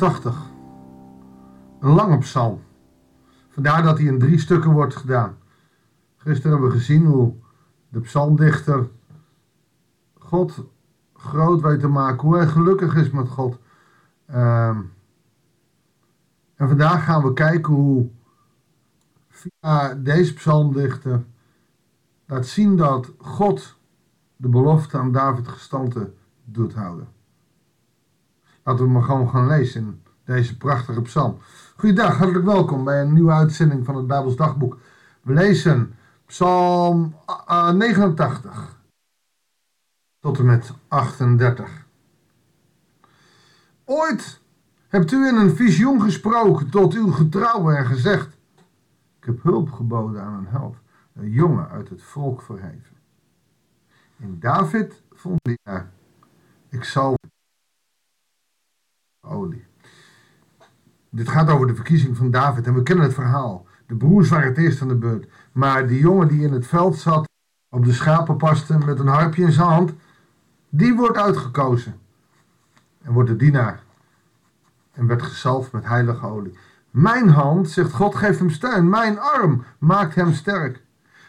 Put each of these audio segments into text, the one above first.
89. Een lange psalm. Vandaar dat hij in drie stukken wordt gedaan. Gisteren hebben we gezien hoe de psalmdichter God groot weet te maken, hoe hij gelukkig is met God. Ehm, en vandaag gaan we kijken hoe via deze psalmdichter laat zien dat God de belofte aan David gestante doet houden. Laten we maar gewoon gaan lezen in deze prachtige psalm. Goeiedag, hartelijk welkom bij een nieuwe uitzending van het Bijbels Dagboek. We lezen psalm 89 eh, tot en met 38. Ooit hebt u in een visioen gesproken tot uw getrouwe en gezegd: Ik heb hulp geboden aan een held, een jongen uit het volk verheven. In David vond hij, ik zal olie. Dit gaat over de verkiezing van David en we kennen het verhaal. De broers waren het eerst aan de beurt. Maar die jongen die in het veld zat, op de schapen paste met een harpje in zijn hand, die wordt uitgekozen. En wordt de dienaar. En werd gezalfd met heilige olie. Mijn hand, zegt God, geeft hem steun. Mijn arm maakt hem sterk.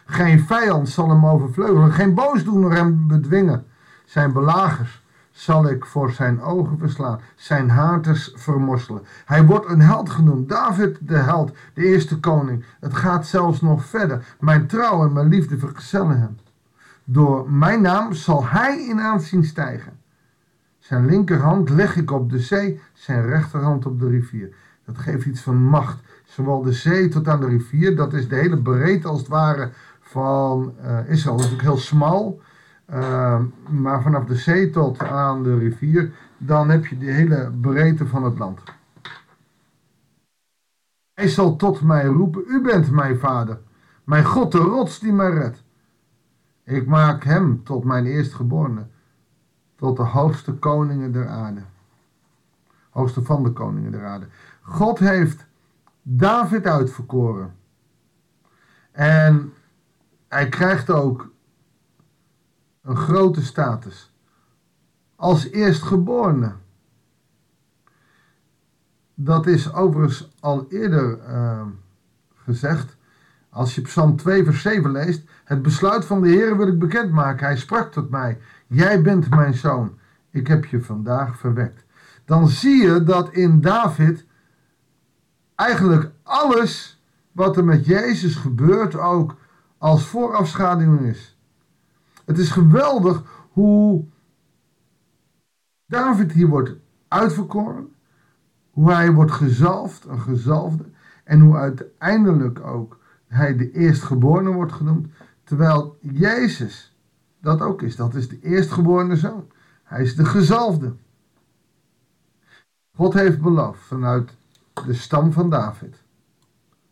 Geen vijand zal hem overvleugelen. Geen boosdoener hem bedwingen. Zijn belagers zal ik voor zijn ogen verslaan, zijn haters vermorselen. Hij wordt een held genoemd, David de held, de eerste koning. Het gaat zelfs nog verder. Mijn trouw en mijn liefde vergezellen hem. Door mijn naam zal hij in aanzien stijgen. Zijn linkerhand leg ik op de zee, zijn rechterhand op de rivier. Dat geeft iets van macht. Zowel de zee tot aan de rivier, dat is de hele breedte als het ware van uh, Israël. Natuurlijk heel smal. Ehm, maar vanaf de zee tot aan de rivier, dan heb je de hele breedte van het land. Hij zal tot mij roepen, u bent mijn vader, mijn God de rots die mij redt. Ik maak hem tot mijn eerstgeborene, tot de hoogste koningen der aarde. Hoogste van de koningen der aarde. God heeft David uitverkoren. En hij krijgt ook een grote status. Als eerstgeborene. Dat is overigens al eerder uh, gezegd. Als je Psalm 2 vers 7 leest. Het besluit van de Heer wil ik bekendmaken. Hij sprak tot mij. Jij bent mijn zoon. Ik heb je vandaag verwekt. Dan zie je dat in David eigenlijk alles wat er met Jezus gebeurt ook als voorafschaduwing is. Het is geweldig hoe David hier wordt uitverkoren. Hoe hij wordt gezalfd, een gezalfde. En hoe uiteindelijk ook hij de eerstgeborene wordt genoemd. Terwijl Jezus dat ook is. Dat is de eerstgeborene zoon. Hij is de gezalfde. God heeft beloofd vanuit de stam van David.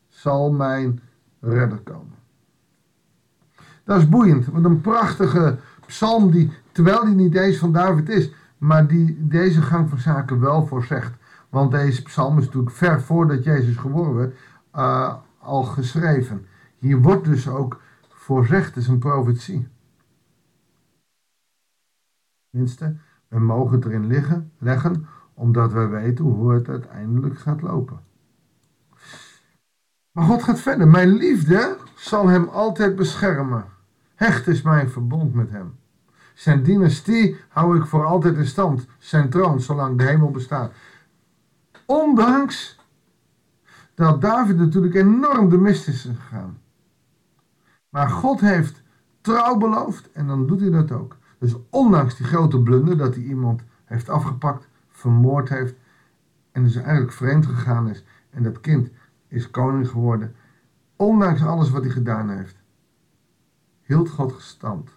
Zal mijn redder komen. Dat is boeiend. Want een prachtige psalm die, terwijl die niet eens van David is, maar die deze gang van zaken wel voorzegt. Want deze psalm is natuurlijk ver voordat Jezus geboren werd, uh, al geschreven. Hier wordt dus ook voorzegd, is een profetie. Tenminste, we mogen het erin liggen, leggen, omdat wij weten hoe het uiteindelijk gaat lopen. Maar God gaat verder. Mijn liefde zal hem altijd beschermen. Hecht is mijn verbond met hem. Zijn dynastie hou ik voor altijd in stand. Zijn troon, zolang de hemel bestaat. Ondanks dat David natuurlijk enorm de mist is gegaan. Maar God heeft trouw beloofd en dan doet hij dat ook. Dus ondanks die grote blunder dat hij iemand heeft afgepakt, vermoord heeft en dus eigenlijk vreemd gegaan is en dat kind is koning geworden, ondanks alles wat hij gedaan heeft, hield God gestand.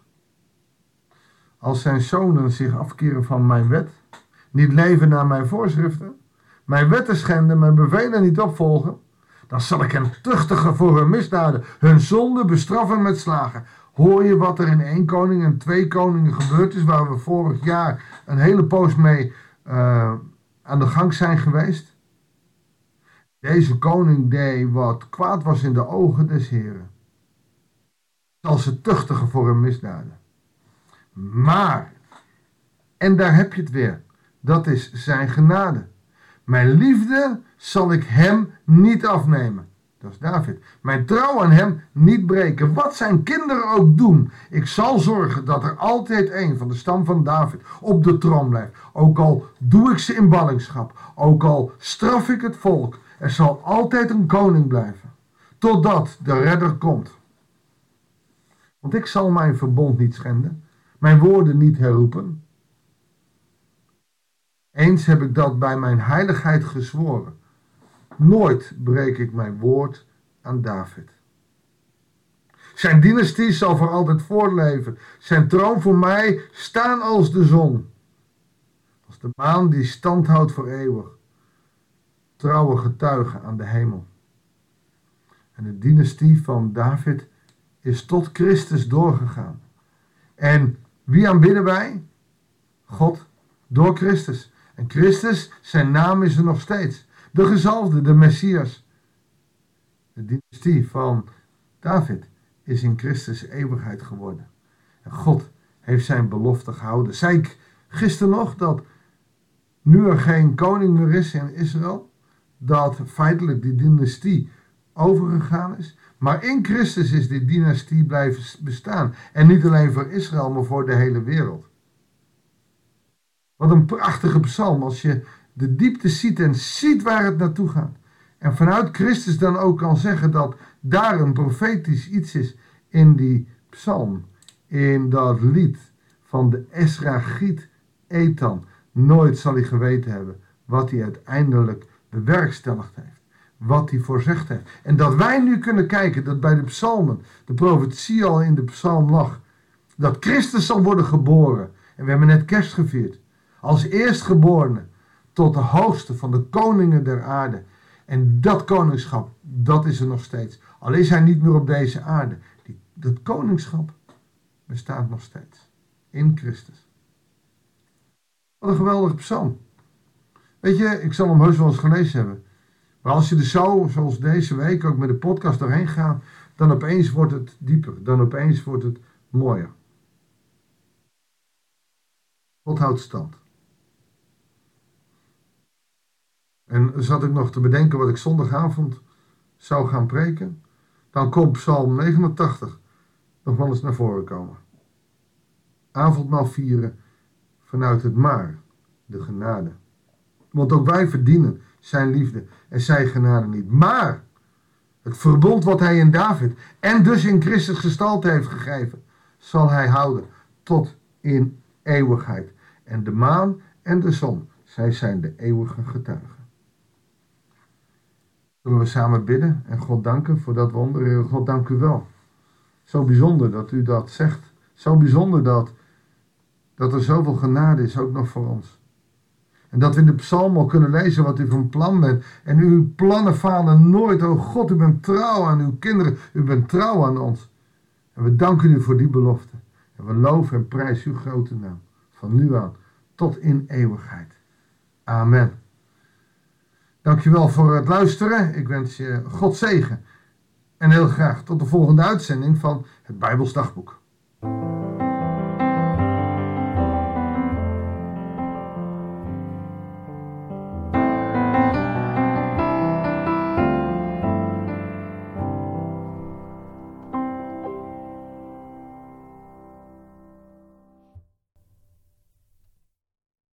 Als zijn zonen zich afkeren van mijn wet, niet leven naar mijn voorschriften, mijn wetten schenden, mijn bevelen niet opvolgen, dan zal ik hen tuchtigen voor hun misdaden, hun zonde bestraffen met slagen. Hoor je wat er in één koning en twee koningen gebeurd is, waar we vorig jaar een hele poos mee uh, aan de gang zijn geweest? Deze koning deed wat kwaad was in de ogen des Heren zal ze tuchtigen voor hun misdaden. Maar, en daar heb je het weer, dat is zijn genade. Mijn liefde zal ik hem niet afnemen. Dat is David. Mijn trouw aan hem niet breken. Wat zijn kinderen ook doen. Ik zal zorgen dat er altijd een van de stam van David op de troon blijft. Ook al doe ik ze in ballingschap. Ook al straf ik het volk. Er zal altijd een koning blijven. Totdat de redder komt. Want ik zal mijn verbond niet schenden. Mijn woorden niet herroepen. Eens heb ik dat bij mijn heiligheid gezworen. Nooit breek ik mijn woord aan David. Zijn dynastie zal voor altijd voortleven. Zijn troon voor mij staan als de zon. Als de maan die stand houdt voor eeuwig. Trouwe getuige aan de hemel. En de dynastie van David is tot Christus doorgegaan. En wie aanbidden wij? God door Christus. En Christus, zijn naam is er nog steeds. De gezalfde, de Messias. De dynastie van David is in Christus eeuwigheid geworden. En God heeft zijn belofte gehouden. Zei ik gisteren nog dat nu er geen koning meer is in Israël, dat feitelijk die dynastie overgegaan is. Maar in Christus is die dynastie blijven bestaan. En niet alleen voor Israël, maar voor de hele wereld. Wat een prachtige psalm als je de diepte ziet en ziet waar het naartoe gaat. En vanuit Christus dan ook kan zeggen dat daar een profetisch iets is in die psalm. In dat lied van de Esragiet Ethan. Nooit zal hij geweten hebben wat hij uiteindelijk bewerkstelligd heeft. Wat hij voorzegd heeft. En dat wij nu kunnen kijken dat bij de psalmen de profetie al in de psalm lag. Dat Christus zal worden geboren. En we hebben net kerst gevierd. Als eerstgeborene tot de hoogste van de koningen der aarde. En dat koningschap, dat is er nog steeds. Al is hij niet meer op deze aarde. Die, dat koningschap bestaat nog steeds. In Christus. Wat een geweldige psalm. Weet je, ik zal hem heus wel eens gelezen hebben. Maar als je er zo, zoals deze week, ook met de podcast doorheen gaat, dan opeens wordt het dieper. Dan opeens wordt het mooier. God houdt stand. En zat ik nog te bedenken wat ik zondagavond zou gaan preken, dan komt Psalm 89 nog wel eens naar voren komen. Avondmaal vieren vanuit het maar, de genade. Want ook wij verdienen zijn liefde en zijn genade niet. Maar het verbond wat hij in David en dus in Christus gestalte heeft gegeven, zal hij houden tot in eeuwigheid. En de maan en de zon, zij zijn de eeuwige getuigen. Zullen we samen bidden en God danken voor dat wonder? God, dank u wel. Zo bijzonder dat u dat zegt. Zo bijzonder dat, dat er zoveel genade is, ook nog voor ons. En dat we in de psalm al kunnen lezen wat u van plan bent. En uw plannen falen nooit. Oh God, u bent trouw aan uw kinderen. U bent trouw aan ons. En we danken u voor die belofte. En we loven en prijzen uw grote naam. Van nu aan tot in eeuwigheid. Amen. Dankjewel voor het luisteren. Ik wens je God zegen. En heel graag tot de volgende uitzending van het Bijbels Dagboek.